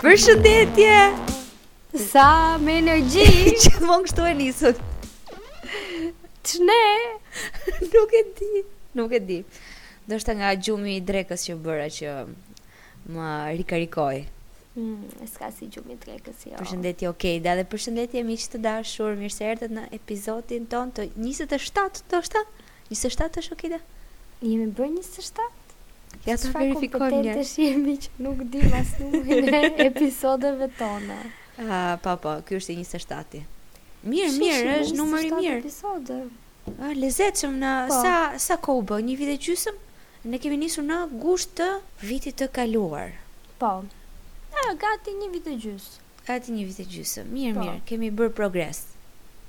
Përshëndetje! Sa me energji! Që domethënë kështu e nisët! Ç'ne? Nuk e di! Nuk e di! Ndoshta nga gjumi i drekës që bëra që më rikarikoi. Mm, s'ka si gjumi i drekës, jo. Përshëndetje, okej, Okejda, dhe përshëndetje, miq të dashur, mirë se erdhët në episodin tonë të 27, ndoshta Njëzet e shtatë është, Okejda? Jemi bërë njëzet e shtatë? Ja ta verifikojmë një herë. Sa kompetente jemi që nuk dimë as numrin e episodeve tona. Po, po, ky është i njëzet e shtati. Mirë, mirë, është numër i mirë. Njëzet e shtatë episode. Ëh, lezetshëm na po. sa sa kohë u bë? Një vit e gjysmë? Ne kemi nisur në gusht të vitit të kaluar. Po. Ëh, gati një vit e gjysmë. Gati një vit e gjysëm. Mirë, po. mirë, kemi bërë progres.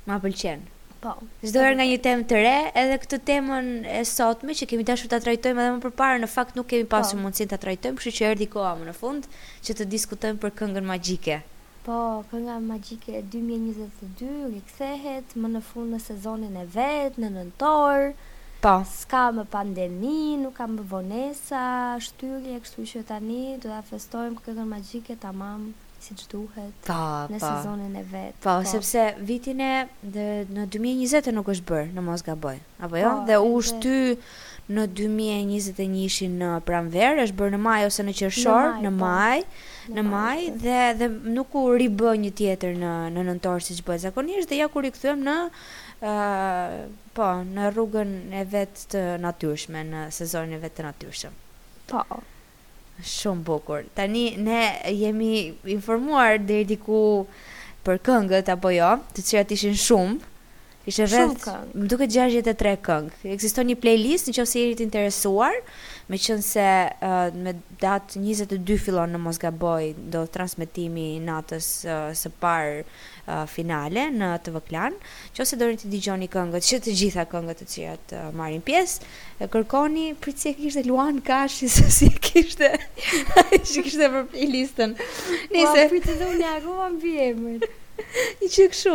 Ma pëlqen. Po. Çdo herë nga një temë të re, edhe këtë temën e sotme e kemi dashur ta trajtojmë edhe më përpara, në fakt nuk kemi po. pasur mundësinë ta trajtojmë, kështu që erdhi koha më në fund që të diskutojmë për këngën magjike. Po, kënga magjike 2022, Rikthehet më në fund në sezonin e vet, në nëntor. Po. S'ka më pandemi, nuk ka më vonesa, shtyrje, kështu që tani do ta festojmë këngën magjike tamam siç duhet. Po, po. Në sezonin e vet. Po, sepse vitin e, në dy mijë e njëzet e nuk është bërë, në mos gaboj. Apo jo? Po, dhe u shty në 2021-shin në pranverë, është bërë në maj ose në qershor, në, në po. maj, në maj po. dhe dhe nuk u ribë një tjetër në në nëntor siç bëhet zakonisht dhe ja ku u rikthyem në ë uh, po, në rrugën e vet të natyrshme, në sezonin e vet të natyrshëm. Po. Shumë bukur. Tani ne jemi informuar deri diku për këngët apo jo, të cilat ishin shumë. Ishte rreth, më duket 63 këngë. Ekziston një playlist në qoftë se jeni të interesuar, meqenëse uh, me datë 22 fillon në mos gaboj ndodh transmetimi i natës uh, së parë finale në TV Klan. Në qoftë se doni t'i dëgjoni këngët që të gjitha këngët të cilat marrin pjesë, e kërkoni prit si e kishte Luan Kashi se si e kishte ai që kishte për playlistën. Nëse po prit të unë harrova mbiemrin. I çik kështu.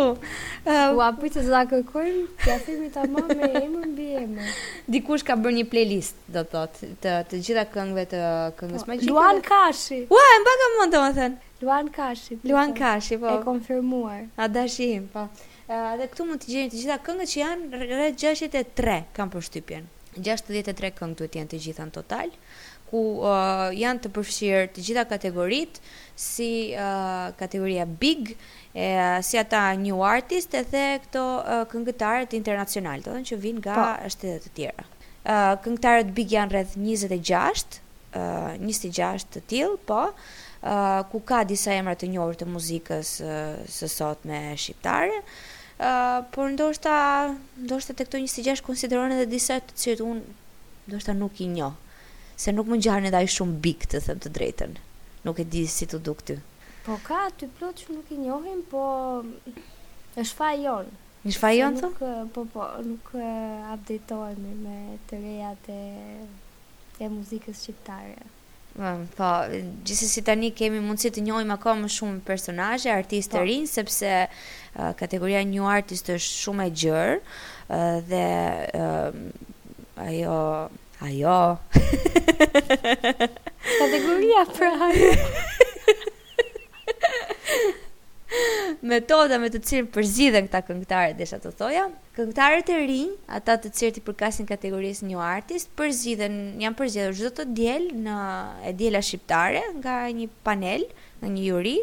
Uh, Ua prit të ta kërkojmë, t'ia themi tamam me emër mbiemër. Dikush ka bërë një playlist, do të thotë, të të gjitha këngëve të këngës po, magjike. Luan Kashi. Ua, e mbaka mend domethënë. Luan Kashi, po. Luan Kashi, po. E konfirmuar. Adashi im, po. Dhe këtu mund të gjeni të gjitha këngët që janë rreth 63, kam përshtypjen. 63 këngë duhet të jenë të gjitha në total, ku uh, janë të përfshirë të gjitha kategoritë, si uh, kategoria Big, e, uh, si ata New Artist, edhe këto uh, këngëtarët internacional, domethënë që vinë nga po. shtete të tjera. Uh, këngëtarët Big janë rreth 26, njëzet e gjashtë të tillë, po, ku ka disa emra të njohur të muzikës së sotme shqiptare, por ndoshta ndoshta tek këto 26 konsiderohen edhe disa të cilët unë ndoshta nuk i njoh, se nuk më ngjajnë edhe aq shumë big të them të drejtën. Nuk e di si të duket ty. Po ka aty plot që nuk i njohim, po është faji jonë. Është faji jonë? Nuk, po, po, nuk updateohemi me të rejat e e muzikës shqiptare. Po, gjithsesi tani kemi mundësi të njohim akoma më shumë personazhe, artistë të po. rinj sepse uh, kategoria New Artist është shumë e gjerë uh, dhe uh, ajo ajo kategoria pra ajo metoda me të cilën përzgjidhen këta këngëtarë desha të thoja Këngëtarët e rinj, ata të cilët i përkasin kategorisë New Artist, përzgjidhen, janë përzgjedhur çdo të diel në E diela shqiptare nga një panel, nga një juri,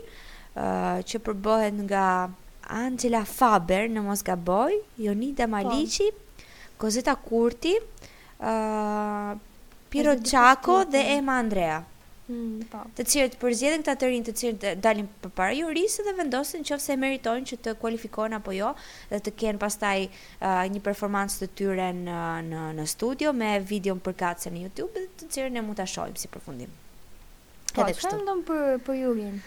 që përbëhet nga Angela Faber, në mos gaboj, Jonida po. Maliqi, Kozeta Kurti, Pirro Çako dhe Ema Andrea. Mm, po. Të cilët përzgjedhin këta të rinj të cilët dalin përpara jurisë dhe vendosin qoftë se e meritojnë që të kualifikohen apo jo dhe të kenë pastaj uh, një performancë të tyre në në në studio me videon përkatëse në YouTube, të cilën ne mund ta shohim si përfundim. Po, Edhe çfarë kështu. mendon për për jurin?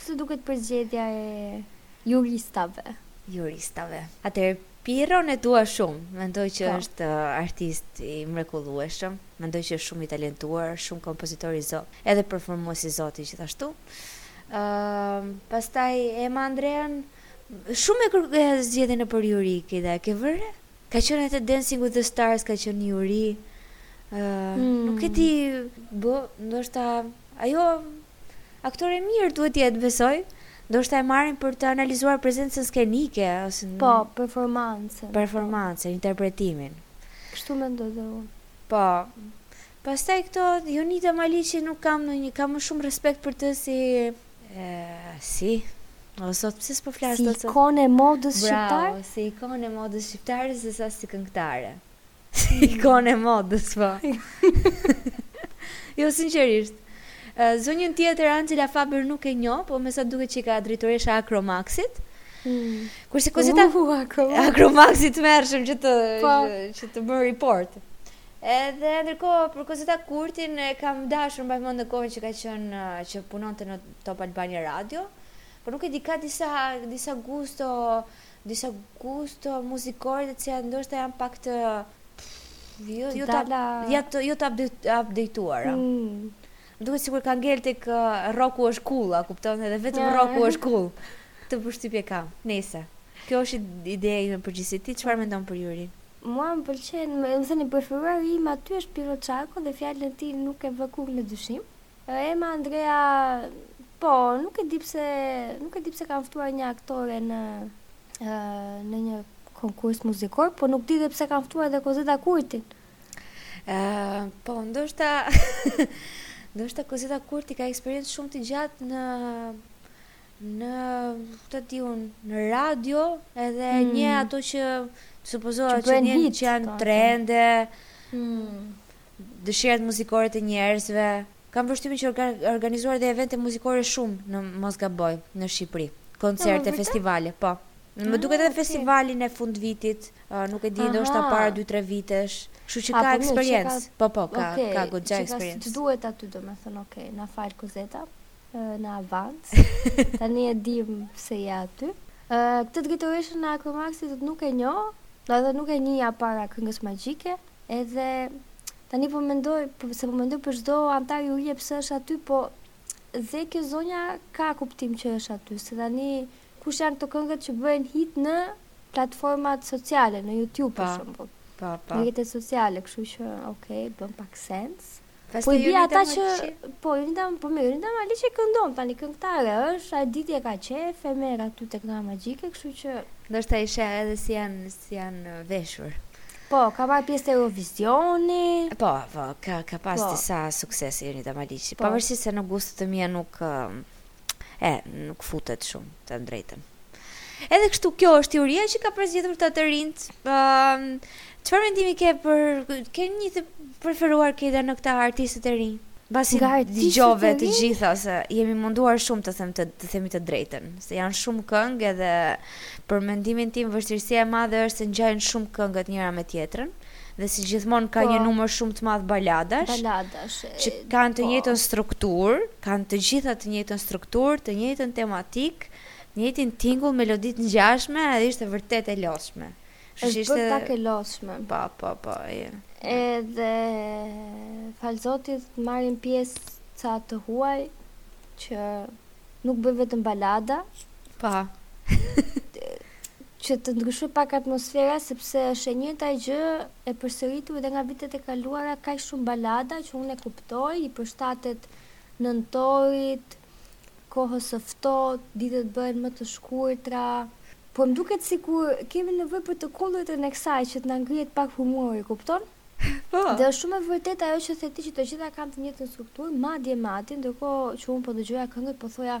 Si të duket përzgjedhja e juristave? Juristave. Atëherë Pirron e dua shumë. Mendoj që po. është uh, artist i mrekullueshëm. Mendoj që është shumë i talentuar, shumë kompozitor i zoti, edhe performues i zoti gjithashtu. Ëm, uh, pastaj Ema Andrean shumë e kanë zgjedhur nëpër juri, edhe e ke vënë re? Ka qenë edhe te Dancing with the Stars ka qenë në juri. Ë, nuk e di, bë, ndoshta ajo aktore e mirë duhet të jetë, besoj. Ndoshta e marrin për të analizuar prezencën skenike ose në Po, performancën. performancën, interpretimin. Kështu mendoj dhe unë. Po. Pastaj këto Jonida Maliqi nuk kam ndonjë kam më shumë respekt për të si e si o zot pse s'po flas si ikonë e modës shqiptare bravo si ikonë e modës shqiptare se sa si këngëtare si ikonë e modës po jo sinqerisht zonjën tjetër Angela Faber nuk e njoh po me sa duket qenka drejtoresha Acromaxit mm. kurse kozeta uh, Acromaxit merr vesh që të po. që të bën report Edhe ndërkohë për Kozeta Kurtin e kam dashur mbaj mend në kohën që ka qenë që punonte në Top Albania Radio, por nuk e di ka disa disa gusto, disa gusto muzikore të cilat ndoshta janë pak të jo jo ta ja të jo të updateuara. Mm. Më duket sikur ka ngelur tek rroku është cool, a kupton? Edhe vetëm rroku është cool. Këtë përshtypje kam. Nëse. Kjo është ideja ime përgjithësi. Ti çfarë mendon për jurinë? Mua më pëlqen, domethënë i preferuari im aty është Pirro Çako dhe fjalën e tij nuk e vë kurrë në dyshim. Ema Andrea po, nuk e di pse, nuk e di pse kanë ftuar një aktore në në një konkurs muzikor, po nuk di dhe pse kanë ftuar dhe Kozeta Kurtin. Ë, po, ndoshta ndoshta Kozeta Kurti ka eksperiencë shumë të gjatë në Në këtë ti unë, në radio edhe mm. një ato që supozohet që, që njën që janë po, po. trende, mm. dëshirat muzikore të njerëzve. Kam përshtypjen që ka organizuar dhe evente muzikore shumë në mos gaboj, në Shqipëri. Koncerte, no, festivale, po. Më ah, duket edhe festivalin e fundvitit, uh, nuk e di, ndoshta para 2-3 vitesh. Kështu që ka po, eksperiencë. Po, po, ka, okay, ka goxha eksperiencë. Qenka duhet aty, domethënë, okej, okay, na fal Kozeta. në avans. Tani e dim pse je aty. Ë uh, këtë drejtoreshën e Acromaxit nuk e njoh, edhe nuk e njihja para këngës magjike, edhe tani po mendoj, se po mendoj për çdo anëtar jurie pse është aty, po dhe kjo zonja ka kuptim që është aty, se tani kush janë këto këngët që bëhen hit në platformat sociale, në YouTube për shembull. Po, po. Në rrjetet sociale, kështu që okay, bën pak sens. Po i bie ata që po Jonida po Jonida Maliqi këndon tani këngëtare është ajo dihet ka qejf e merr aty te Kënga magjike kështu që ndoshta i sheh edhe si janë si janë uh, veshur po ka marr pjesë te Eurovisioni po po ka ka pas po. disa suksese Jonida Maliqi po. pavarësisht se në gustet e mia nuk uh, E, nuk futet shumë, të them të drejtën. Edhe kështu kjo është juria që ka përzgjedhur këta të rinjtë. Ëm, çfarë mendimi ke për ke një të preferuar këta në këta artistët e rinj? Pasi dëgjove të gjitha se jemi munduar shumë të them të, të themi të drejtën, se janë shumë këngë edhe Për mendimin tim vështirësia e madhe është se ngjajnë shumë këngët njëra me tjetrën dhe si gjithmonë ka po. një numër shumë të madh baladash. Baladash. Që kanë të po. njëjtën strukturë, kanë të gjitha të njëjtën strukturë, të njëjtën tematikë, të njëjtin tingull, melodi të ngjashme, edhe është vërtet e lodhshme. Është bërë pak e lodhshme. Po, po, po, e. Edhe falë Zotit marrin pjesë ca të huaj që Nuk bëjnë vetëm balada. Po. që të ndryshojë pak atmosfera sepse është e njëjta gjë e përsëritur edhe nga vitet e kaluara kaq shumë balada që unë e kuptoj i përshtatet nëntorit, kohës së ftohtë, ditët bëhen më të shkurtra. Po më duket sikur kemi nevojë për të kundërtën e kësaj që të na ngrihet pak humori, kupton? Po. Dhe është shumë e vërtetë ajo që the ti që të gjitha kanë të njëjtën strukturë, madje madje ndërkohë që unë po dëgjoja këngët po thoja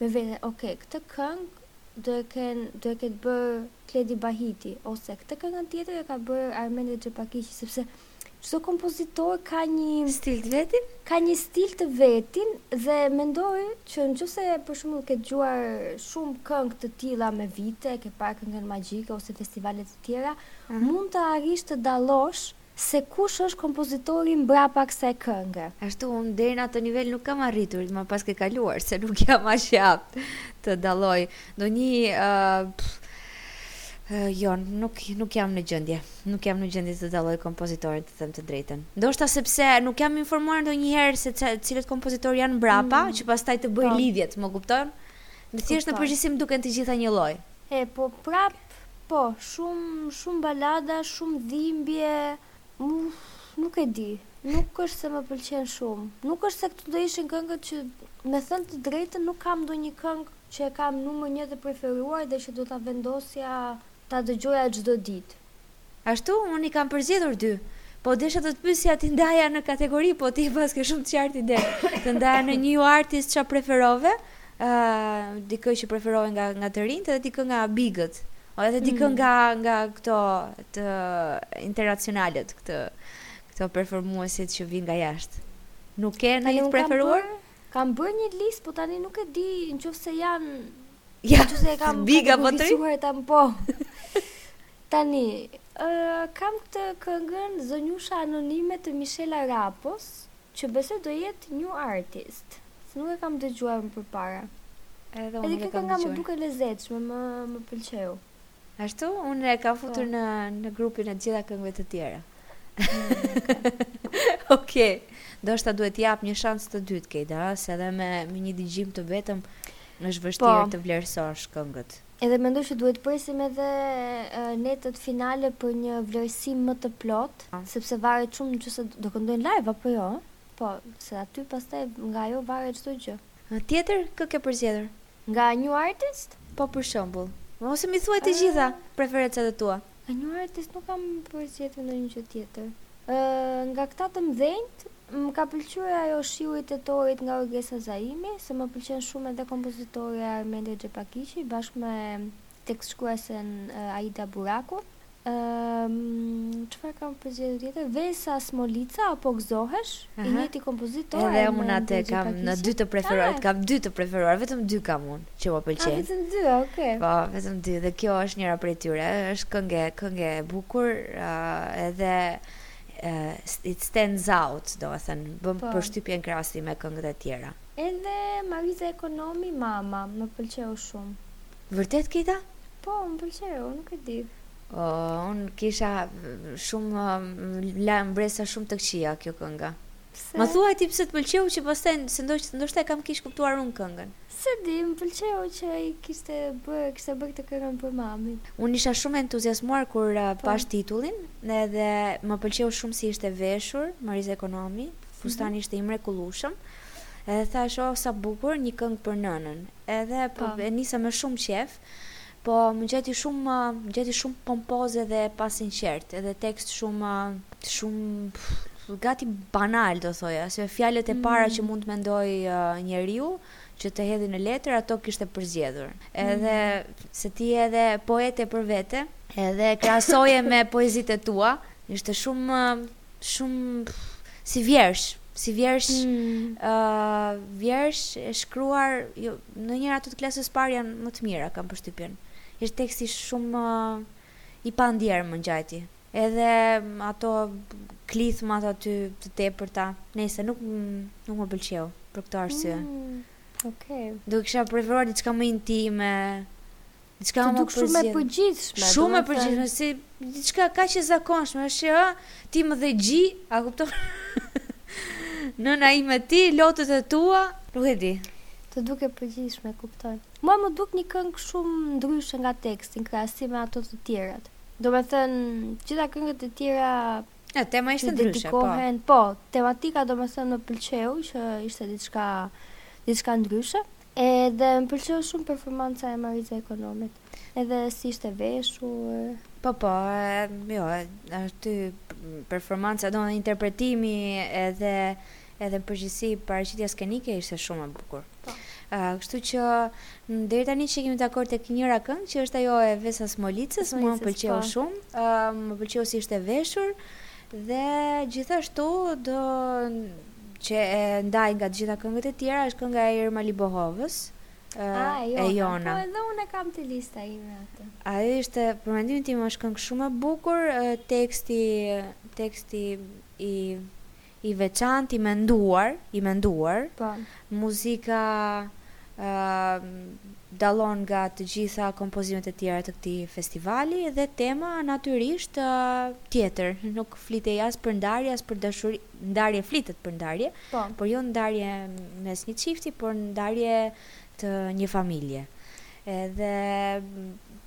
me vete, ok, këtë këngë do e ken do e ketë bërë Kledi Bahiti ose këtë këngën tjetër e ka bërë Armend Rexhepagiqi sepse çdo kompozitor ka një stil të vetin, ka një stil të vetin dhe mendoj që nëse për shembull ke dëgjuar shumë këngë të tilla me vite, ke parë këngën magjike ose festivale të tjera, mund të arrish të dallosh se kush është kompozitori mbrapa kësaj kënge. Ashtu unë deri në atë nivel nuk kam arritur, më paske kaluar se nuk jam aq i aftë të dalloj ndonjë jo, nuk nuk jam në gjendje. Nuk jam në gjendje të dalloj kompozitorin, të them të drejtën. Ndoshta sepse nuk jam informuar ndonjëherë se cilët kompozitorë janë mbrapa, mm. që pastaj të bëj po. lidhjet, më kupton? Ë thjesht në përgjithësi më duken të gjitha një lloj. E po prap Po, shumë, shumë balada, shumë dhimbje, nuk e di, nuk është se më pëlqen shumë. Nuk është se këtu do ishin këngët që, me thënë të drejtën, nuk kam ndonjë këngë që e kam numër një të preferuar dhe që do ta vendosja ta dëgjoja çdo ditë. Ashtu unë i kam përzgjedhur dy. Po desha të të pyesja t'i ndaja në kategori po ti e paske shumë të qartë idenë. Të ndaja në një nju artist ç'a preferove? Ë dikë që preferove nga nga të rinjtë dhe dikë nga bigët. Ose edhe dikë mm. nga nga këto të internacionalët, këta këto performuesit që vijnë nga jashtë. Nuk ke ndonjë të preferuar? Kam bërë një listë, po tani nuk e di nëse janë Janë te nju, te big apo tri. Sigurisht po. Tani, ë uh, kam këtë këngën Zonjusha anonime të Mishela Rapos, që besoj do jetë nju artist. Se nuk e kam dëgjuar më përpara. Edhe unë e kam dëgjuar. Edhe kjo kënga më duket e lezetshme, më më pëlqeu. Ashtu, unë e kam po. futur në, në grupin e të gjitha këngëve të tjera. Okej. okay. Ndoshta duhet t'i jap një shans të dytë Kejda, se edhe me, me një dëgjim të vetëm është po. vështirë po. të vlerësosh këngët. Edhe mendoj që duhet presim edhe netët finale për një vlerësim më të plot, ah. sepse varet shumë nëse do këndojnë live apo jo. Po, se aty pastaj nga ajo varet çdo gjë. Ë tjetër kë ke përzgjedhur? Nga new artist? Po për shëmbull. Ose m'i thuaj të gjitha preferencat e tua. Nga new artist nuk kam përzgjedhur ndonjë gjë tjetër. Ë nga këta të mdhenjtë më ka pëlqyer ajo Shiu i Tetorit nga Orgesa Zaimi, se më pëlqen shumë edhe kompozitori Armend Rexhepagiqi bashkë me Tekstshkruesen Aida Baraku. Ëm çfarë kam përzgjedhur tjetër? Vesa Smolica A po gëzohesh? I njëjti kompozitor. Edhe unë atë kam në dy të preferuar, kam dy të preferuar, vetëm dy kam unë që më pëlqejnë. Vetëm dy, okay. Po, vetëm dy dhe kjo është njëra prej tyre. Është këngë, këngë e bukur, edhe uh, it stands out, domethënë, bën po. përshtypje në krahasim me këngët e tjera. Edhe Mariza Ikonomi Mama, më pëlqeu shumë. Vërtet Kejda? Po, më pëlqeu, nuk e di. Uh, m'ka lënë shumë la mbresa shumë të këqija kjo kënga. Pse? Më thuaj ti pse të pëlqeu që pastaj se ndoshta ndoshta e kam keqkuptuar un këngën. Se di, më pëlqeu që ia kishte bërë, kishte bërë këtë këngën për mamin. Unë isha shumë e entuziasmuar kur uh, po. pashë titullin, edhe më pëlqeu shumë si ishte veshur Mariza Ikonomi, fustani mhm. ishte i mrekullueshëm. Edhe thashë, oh, sa bukur, një këngë për nënën. Edhe po e nisa me shumë qejf, po më ngjajti shumë më ngjajti shumë pompoze dhe e pasinqertë, edhe tekst shumë shumë gati banal do thoja, se fjalët e para që mm. mund të mendojë uh, njeriu që të hedhë në letër ato kishte përzgjedhur. Edhe mm. se ti je dhe poete për vete, edhe krahasoje me poezitë e tua, ishte shumë shumë si vjershë, si vjershë, mm. uh, vjershë e shkruar, jo, në një, ato të klasës parë janë më të mira, kam përshtypjen. Ishte teksti shumë uh, i pandjerë më ngjajti. Edhe ato klithmat aty të tepërta, nejse, nuk, nuk më pëlqeu për këto arsye. Mm. Okay. Do kisha preferuar diçka më intime, Diçka më përgjithshme. Shumë e përgjithshme. Shumë e përgjithshme si diçka kaq e zakonshme, është që ë ti më dhe gji, a kupton? Nëna ime ti, lotët e tua, nuk e di. T'u duk e përgjithshme, kuptoj. Mua m'u duk një këngë shumë ndryshe nga teksti në krahasim me ato të tjerat. Domethënë, gjitha këngët e tjera... E, tema ishte ndryshe, po. Po, tematika domethënë më pëlqeu, që ishte diçka, diçka ndryshe. Edhe më pëlqeu shumë performanca e Mariza Ikonomit, edhe si ishte veshur. Po po, jo, aty performanca, domethënë interpretimi edhe edhe në përgjithësi paraqitja skenike ishte shumë e bukur. Po. Uh, kështu që deri tani që kemi dakord tek njëra këngë që është ajo e Vesa Smolicës, mua më pëlqeu po. shumë, uh, më pëlqeu si ishte veshur Dhe gjithashtu ajo që e ndaj nga të gjitha këngët e tjera është kënga e Irma Libohovës. Ah, e jona. E jona. Po edhe unë e kam te lista ime atë. Ajo është për mendimin tim është këngë shumë e bukur, teksti teksti i i veçantë, i menduar, i menduar. Po. Muzika dallon nga të gjitha kompozimet e tjera të këtij festivali dhe tema natyrisht tjetër, nuk flitej as për ndarje, as për dashuri, ndarje flitet për ndarje, po. por jo ndarje mes një çifti, por ndarje të një familje. Edhe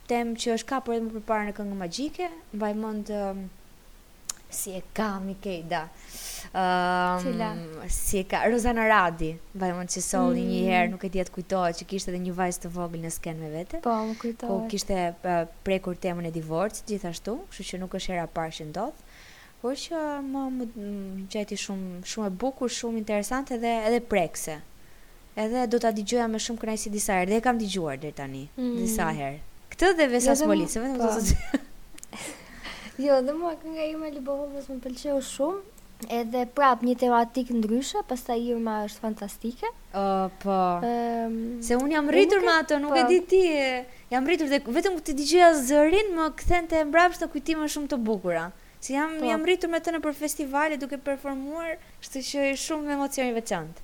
temë që është kapur edhe më përpara në Këngë Magjike, mbaj mend Si e ka Mikejda? Um, Cila? Si e ka Rozana Radi? Mbaj mend që solli mm. një herë, nuk e di a të kujtohet që kishte edhe një vajzë të vogël në skenë me vete. Po, më kujtohet. Ku kishte uh, prekur temën e divorcit gjithashtu, kështu që nuk është hera e parë që ndodh. Por që më më ngjajti shumë shumë e bukur, shumë interesante dhe edhe prekëse. Edhe do ta dëgjoja me shumë kënaqësi disa herë dhe e kam dëgjuar deri tani disa herë. Këtë dhe Vesa jo, Smolic, se vetëm këto të dy. Jo, dhe mua kënga e Irma Libohovës më pëlqeu shumë, edhe prap një tematikë ndryshe, pastaj Irma është fantastike. Ë, uh, po. Um, se unë jam rritur me atë, nuk po. e di ti. Jam rritur dhe vetëm kur dëgjoja zërin më kthente mbrapsht në kujtime shumë të bukura. Se jam po. jam rritur me të nëpër festivale duke performuar, kështu që është shumë emocion i veçantë.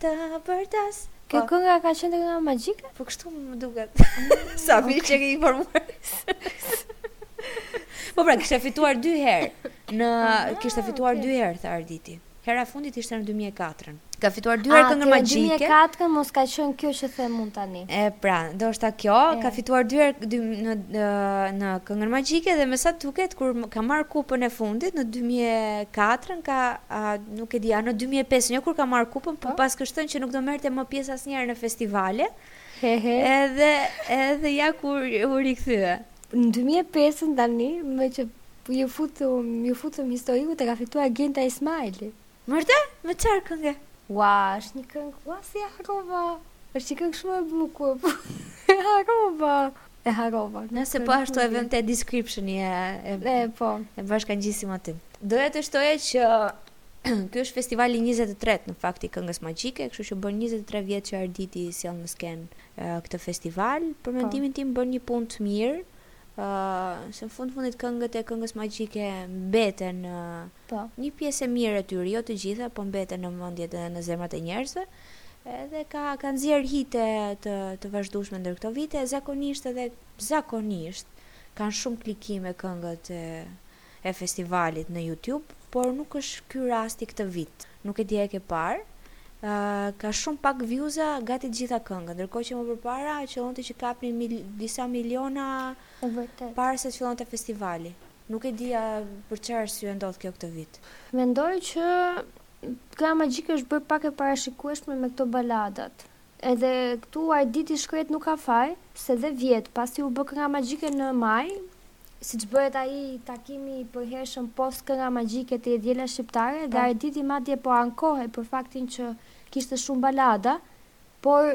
Të bërtas. Kjo kënga ka qenë te Kënga Magjike? Po kështu më duket. Sa mirë okay. që je informuar. po pra, kishte fituar dy herë. Në ah, kishte fituar okay. dy herë tha Arditi. Hera e fundit ishte në 2004-ën. Ka fituar dy herë ah, Këngën Magjike. Në 2004 mos ka qenë kjo që them unë tani. E pra, ndoshta kjo e. ka fituar dy herë dy, në në, në Këngën Magjike dhe me sa duket kur ka marrë kupën e fundit në 2004-ën ka a, Nuk e di, a në dy mijë e pesën kur ka marrë kupën, po, po. paskësh thënë që nuk do merrte më pjesë asnjëherë në festivale. He he. Edhe edhe ja kur u rikthye. Në 2005 tani, meqë iu futëm, iu futëm historikut, ka fituar Genta Ismaili. Vërtet? Me çfarë kënge? Ua, është një këngë, ua si e harrova. Është një këngë shumë e bukur. Po, e harrova. E harrova. Nëse po ashtu e vëmë te descriptioni e e po. E bashkangjisim aty. Doja të shtoja që ky është festivali 23 në fakt i Këngës Magjike, kështu që bën 23 vjet që Arditi sjell në skenë uh, këtë festival. Për po. mendimin tim bën një punë të mirë. Uh, se në fund fundit këngët e Këngës Magjike mbeten uh, Po, një pjesë e mirë e tyre, jo të gjitha, po mbeten në mendjet dhe në zemrat e njerëzve, edhe ka ka nxjerrë hite të të vazhdueshme ndër këto vite, zakonisht edhe zakonisht kanë shumë klikime këngët e e festivalit në YouTube, por nuk është ky rasti këtë vit. Nuk e di a e ke parë, ë ka shumë pak vjuza gati të gjitha këngët, ndërkohë që më përpara qëllonte që kapnin mil, disa miliona e vërtetë. para se të fillonte festivali. Nuk e di a për çfarë arsye ndodh kjo këtë vit. Mendoj që Kënga Magjike është bërë pak e parashikueshme me këto baladat. Edhe këtu Arditi i shkretë nuk ka faj, se dhe vjet, pasi u bë Kënga Magjike në maj, siç bëhet ai takimi i përhershëm post Kënga Magjike te E Diela Shqiptare dhe Arditi madje po ankohej për faktin që kishte shumë balada, Por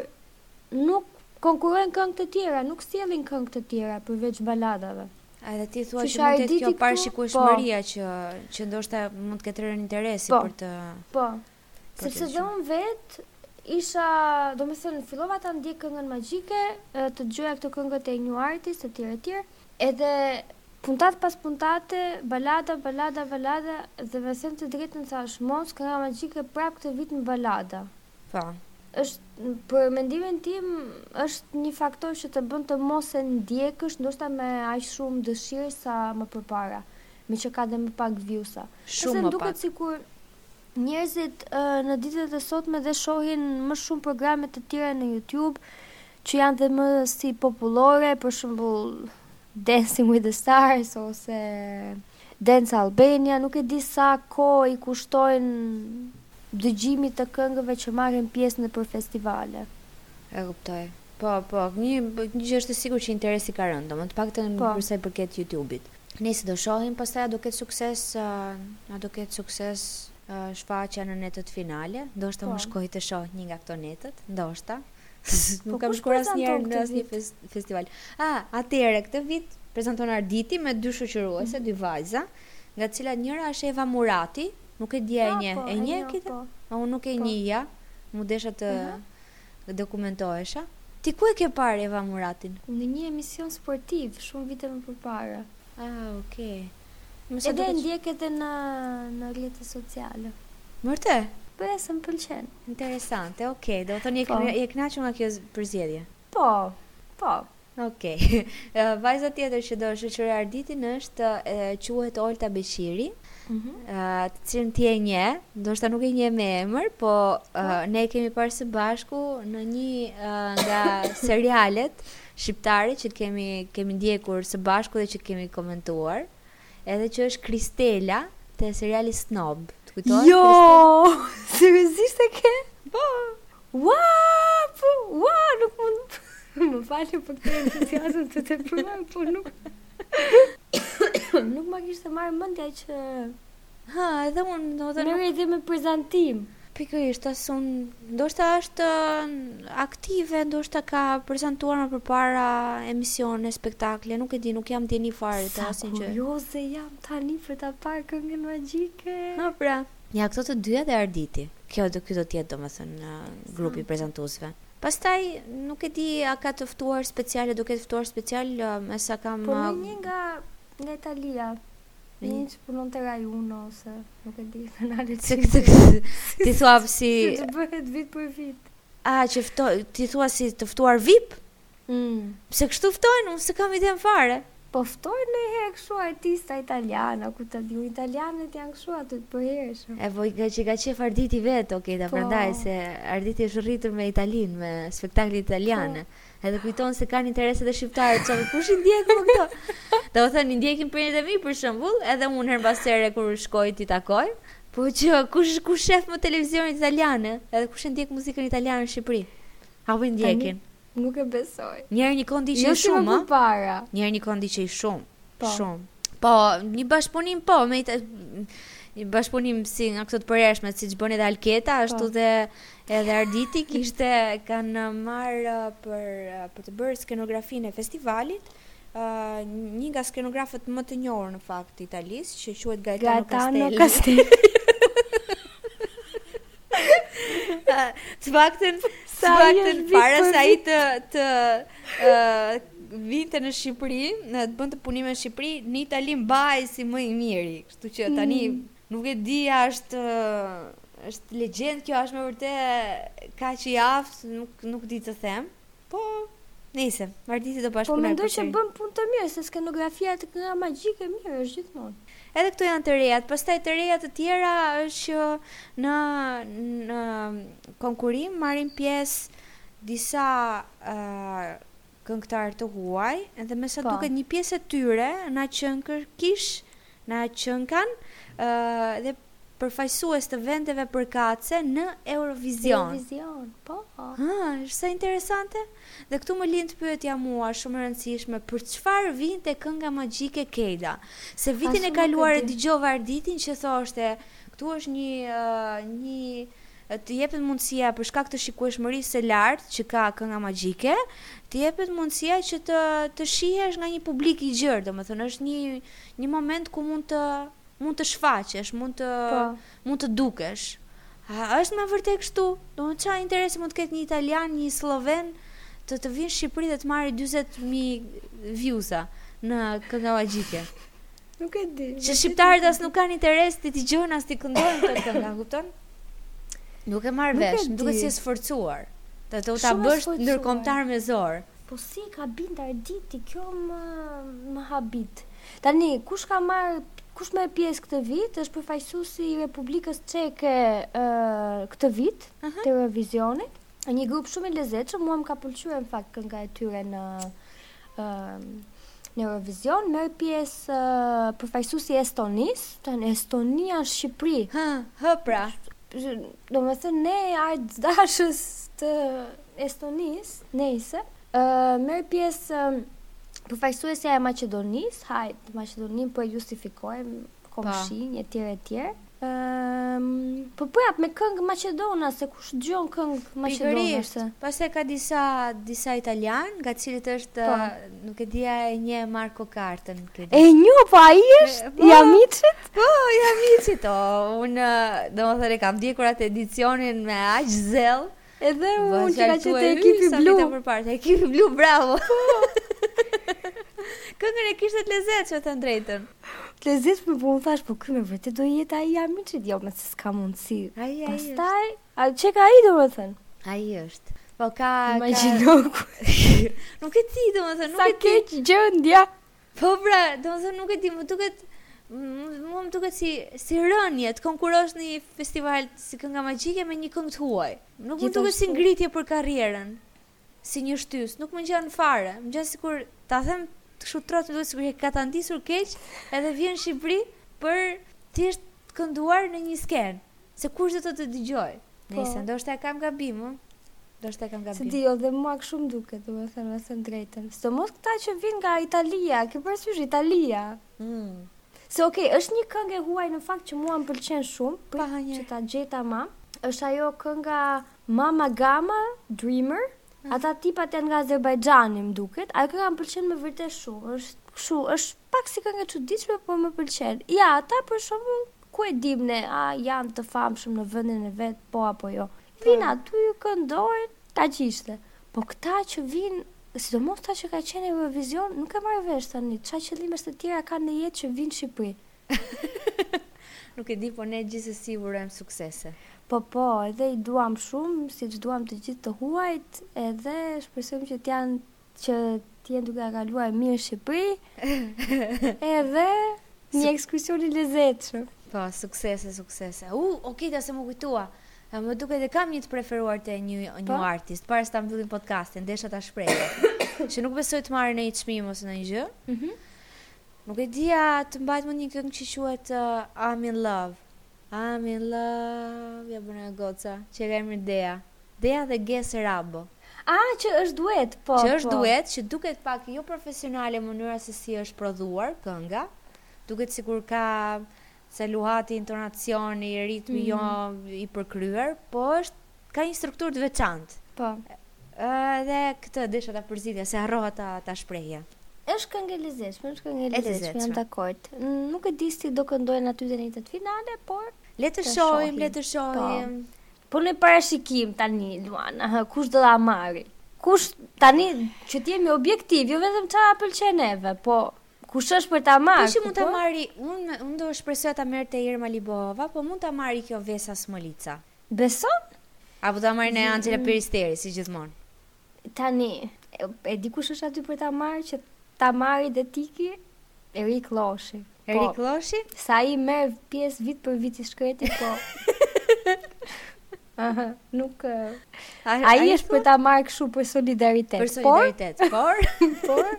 nuk konkurrojnë këngë të tjera, nuk sjellin këngë të tjera përveç baladave. A edhe ti thua që mund të jetë kjo parashikueshmëria po. që që ndoshta mund të ketë rënë interesi po. për të Po. Sepse dhe unë vet isha, domethënë, fillova ta ndjek Këngën Magjike, të dëgjoja këto këngët e New Artist, e tjerë, e tjerë, edhe puntatë pas puntate, balada, balada, balada, dhe të them të drejtën thashë, mos Kënga Magjike prapë këtë vit në balada, Po. Është, për mendimin tim, është një faktor që të bën të mos e ndjekësh ndoshta me aq shumë dëshirë sa më përpara, meqë ka dhe më pak view-sa. Shumë më pak. Sikur njerëzit në ditët e sotme dhe shohin më shumë programe të tjera në YouTube, që janë dhe më si popullore, për shembull Dancing with the Stars ose Dance Albania nuk e di sa kohë i kushtojnë dëgjimit të këngëve që marrin pjesë nëpër festivale. E kuptoj. Po, po, një gjë është e sigurt që interesi ka rënë, domethënë të paktën po. për sa i përket YouTube-it. Nejse do shohim pastaj a do ketë sukses, a do ketë sukses shfaqja në netët finale, ndoshta po. mund shkoj të shoh një nga këto netët, ndoshta. Nuk po kam shkuar asnjëherë në asnjë festival. Ah, atëherë këtë vit prezanton Arditi me dy shoqëruese, mhm. dy vajza, nga të cilat njëra është Eva Murati, nuk e di a e njeh, po, e njeh këtë? Po. A unë nuk e po. njihja, m'u desh të dokumentohesha. Ti ku e ke parë Eva Muratin? Në një emision sportiv, shumë vite më përpara. Ah, okay. Edhe e ndjek edhe në në rrjete sociale. Vërtet? Po ja se më pëlqen. Interesante, okay. Do të thonë je po. je e kënaqur nga kjo përzgjedhje. Po. Po. Okej. Okay. Vajza tjetër që do shoqërojë Arditin është e quhet Olta Beqiri. Mhm. Mm uh, të cilën ti e njeh, ndoshta nuk e njeh me emër, po uh, ne e kemi parë së bashku në një uh, nga serialet shqiptare që kemi kemi ndjekur së bashku dhe që kemi komentuar, edhe që është Kristela te seriali Snob. Të kujtohet? Jo, seriozisht e ke? Po. Ua, po, ua, nuk mund më fal për këtë entuziazëm të tepërm, po nuk... nuk ma kishte marrë mëndja që Ha, edhe unë, do të merret edhe me prezantim. Pikërisht, as unë, ndoshta është aktive, ndoshta ka prezantuar më përpara emisione, spektakle, nuk e di, nuk jam në dijeni fare të asnjë gjëje. Sa kurioze jam tani për ta parë Këngën Magjike. Po pra. Ja këto të dyja dhe Arditi. Kjo do ky do të jetë domethënë grupi i prezantuesve. Pastaj nuk e di a ka të ftuar speciale, do ketë ftuar special, me sa kam Po më një nga nga Italia. Një që punon te Rai Uno ose nuk e di se na le një çik. Ti thua si të bëhet vit për vit. A që fto, ti thua si të ftuar VIP? Mm. Pse kështu ftojnë? Unë s'kam ide fare. Po ftojnë ndonjëherë kështu artista italianë, ku ta di unë italianët janë kështu aty të përhershëm. E po nga që ka qejf Arditi vetë, okej, okay, de po. prandaj se Arditi është rritur me Italinë, me spektaklet italiane. Po. Edhe kujton se kanë interes edhe shqiptarët, çfarë kush i ndjek më këto? Domethënë i ndjekin prindërit e mi për shembull, edhe unë herë pas here kur shkoj t'i takoj, po që kush kush sheh më televizionin italian, edhe kush e ndjek muzikën italiane në Shqipëri. Apo i ndjekin. Nuk e besoj. Njëherë e një kohë ndiqej jo shumë. Jo si më para. Njëherë e një kohë ndiqej shumë. Po. Shumë. Po, një bashkëpunim po, domethënë një bashkëpunim si nga këto të përhershme, siç bën edhe Alketa, po. ashtu de edhe Arditi kishte kanë marr uh, për uh, për të bërë skenografinë e festivalit. Uh, një nga skenografët më të njohur në fakt të Italisë, që quhet Gaetano, Gaetano Castelli. Castelli. Të paktën, të paktën, para se ai të, të, vinte në Shqipëri, e të bënte punime në Shqipëri, në Itali mbahej si më i miri. Kështu që tani mm. nuk e di, është është legjendë kjo, është me vërtet kaq i aftë, nuk nuk di të them. Po Nëse, Arditi si do bashkëpunojë. Po mendoj se bën punë të mirë, se skenografia te Kënga Magjike mirë është gjithmonë. Edhe këto janë të rejat, pastaj të reja të tjera është që në në konkurrim marrin pjesë disa këngëtarë të huaj dhe me sa po. duket një pjesë e tyre na qenkëkish, na qenkan uh, dhe përfaqësues të vendeve përkatëse në Eurovision. Eurovision, po. Ha, është sa interesante. Dhe këtu më lind pyetja mua shumë e rëndësishme, për çfarë vinte kënga magjike Kejda? Se vitin e kaluar e dëgjova Arditin që thoshte, këtu është një uh, një të jepet mundësia për shkak të shikueshmërisë së lartë që ka kënga magjike, të jepet mundësia që të të shihesh nga një publik i gjerë, domethënë është një një moment ku mund të mund të shfaqesh, mund të po. mund të dukesh. A është me vërtet kështu? Domethënë çfarë interesi mund të ketë një italian, një slloven të të vijë në Shqipëri dhe të marrë 40000 views-a në kënga magjike? Nuk e di. Që shqiptarët as nuk kanë interes t'i dëgjojnë as t'i këndojnë këto kënga, kupton? Nuk e marr vesh, më duket si e sforcuar. Të të ta bësh ndërkombëtar me zor. Po si i ka bind Arditi, kjo më më habit. Tani kush ka marr kush merr pjesë këtë vit është përfaqësuesi i Republikës Çeke këtë vit të Eurovizionit. Një grup shumë i lezetshëm, mua më ka pëlqyer në fakt kënga e tyre në ë në Eurovision, merr pjesë uh, përfaqësuesi i Estonisë, tani Estonia në Shqipëri. Hë, hë pra. Domethënë ne artdashës të Estonisë, nejse, uh, merr pjesë uh, përfaqësuesja e Maqedonisë, hajt, Maqedoninë po e justifikojmë, komshinj e tjerë e tjerë. Ëm, um, po prapë me këngë maqedonase, kush dëgjon këngë maqedonase? Pastaj ka disa disa italianë, nga të cilët është pa. Po. nuk e di a e njeh Marco Cartën këtë. E njoh po ai është po, i Amicit? Po, i Amicit. Oh, unë domethënë kam ndjekur atë edicion me aq zell. Ëh, Edhe unë që ka qenë te ekipi blu. Sa për parë, ekipi blu, bravo. Këngën e kishte të lezetshme të drejtën. Të lezetshme por bu, unë thashë, po me vërte do jetë ai i Amicit me se s'ka mundësi. Ai, ai është. Pastaj, ai që ka ai domethënë? Ai është. Po ka... Imagjino. Ka... nuk e di domethënë, nuk e di. Sa keq gjendja. Po pra, domethënë nuk e di, më duket mua më duket si si rënie të konkurrosh në një festival si kënga magjike me një këngë të huaj. Nuk më duket si ngritje për karrierën. Si një shtysë, nuk më ngjan fare. Më ngjan sikur ta them kështu troç, më duket sikur e ka katandisur keq, edhe vjen në Shqipëri për thjesht kënduar në një skenë. Se kush do të të dëgjoj? Po. Nëse ndoshta e kam gabim, ëh. Ndoshta e kam gabim. Se di, edhe mua kështu më duket, domethënë me thënë të drejtën. Sidomos këta që vijnë nga Italia, ke parasysh Italia. Mm. So ok, është një këngë e huaj në fakt që mua më pëlqen shumë, për pa, që ta gjeta ma. Është ajo kënga Mama Gama Dreamer. Mm. Ata tipat janë nga Azerbajxhani, më duket. Ajo kënga më pëlqen me vërtet shumë. Është kështu, është pak si këngë e çuditshme, por më pëlqen. Ja, ata për shembull Ku e dimë ne a janë të famshëm në vendin e vet po apo jo. Vin aty, këndojnë, kaq ishte. Po këta që vijnë, sidomos këta që kanë qenë në Eurovision, nuk e marr vesh tani çfarë qëllimesh të tjera kanë në jetë që vijnë në Shqipëri. Nuk e di, por ne gjithsesi u urojmë suksese. Po po, edhe i duam shumë, siç duam të gjithë të huajt, edhe shpresojmë që të jenë Që të jenë duke ia kaluar mirë Shqipëri, edhe një ekskursion i lezetshëm. Po, suksese, suksese. U, uh, okay, tash m'u kujtua. Më duket e kam një të preferuar tani, një po? artist, para se ta mbyllim podcastin, desha ta shpreh. që nuk besoj të marrë ndonjë çmim ose ndonjë gjë. Mm -hmm. Nuk e di a e mban mend një këngë që quhet uh, I'm in love. I'm in love ia bën ajo goca që e ka emrin Dea Dea dhe Gesi Rabo. Ah që është duet po po. Që është duet që duket pak jo profesionale mënyra se si është prodhuar kënga. Duket sikur ka se luhatet intonacioni, ritmi mm. jo i përkryer, po është Ka një strukturë të veçantë. Po. Ë dhe këtë desha ta përzgjidhja, se harrova ta ta shprehja. Është këngë e lezetshme, është këngë e lezetshme, jam dakord. Nuk e di si do këndojnë aty te netët finale, por le të shohim, le të po. shohim. Po në parashikim tani Luana, ha, kush do ta marrë? Kush tani që të jemi objektiv, jo vetëm çfarë na pëlqen neve, po kush është për ta marrë? Kush mund ta marrë? Unë unë do shpresoja ta merrte Irma Libohova, po mund ta marrë kjo Vesa Smolica. Beson? Apo ta marrë Anxhela Peristeri, si gjithmonë? Tani, e di kush është aty për ta marrë që ta marrë dhe të ikë? Erik Loshi. Po, Erik po, Loshi? Se ai merr pjesë vit për vit i shkreti, po. Aha, nuk a, ai është për ta marrë kështu për solidaritet. Për solidaritet, por, por.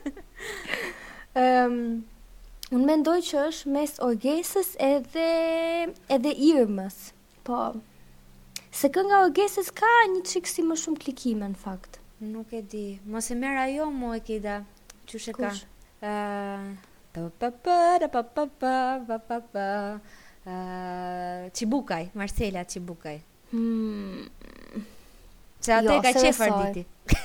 Ehm, um, unë mendoj që është mes Orgesës edhe edhe Irmës. Po. Se kënga Orgesës ka një çikë si më shumë klikime në fakt. Nuk e di. Mos e merr ajo mo e kida. Qysh e ka? Kush? Çibukaj, Marcela Çibukaj. Hmm. Se atë jo, ka qenë, e di ti.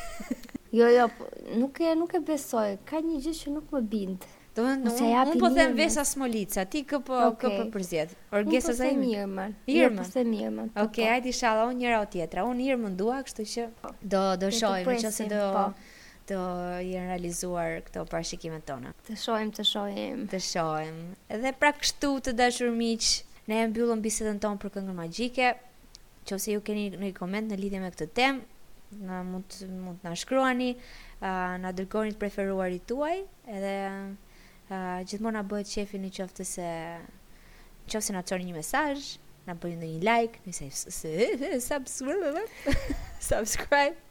jo, jo, po, nuk e nuk e besoj. Ka një gjë që nuk më bind. Domethënë unë, unë po them Vesa Smolica, ti kë po, okej. kë po përzjedh. Orgesa Zaimi? Unë po them jo, po them Irmën. Po, ok, po. hajde ishalla, unë njëra o tjetra. Unë Irmën dua, kështu që po. do, do shojmë, në që se do... Po. Do jenë realizuar këto parashikimet tona Të shojmë, të shojmë Të shojmë Edhe pra kështu të dashur miq Ne e mbyllëm bisedën tonë për Këngën Magjike Nëse ju keni një koment në lidhje me këtë temë, na mund mund të na shkruani, uh, na dërgoni të preferuarit tuaj, edhe uh, gjithmonë na bëhet qefi në qoftë se në qoftë se na çoni një mesazh, na bëni ndonjë like, një subscribe. subscribe.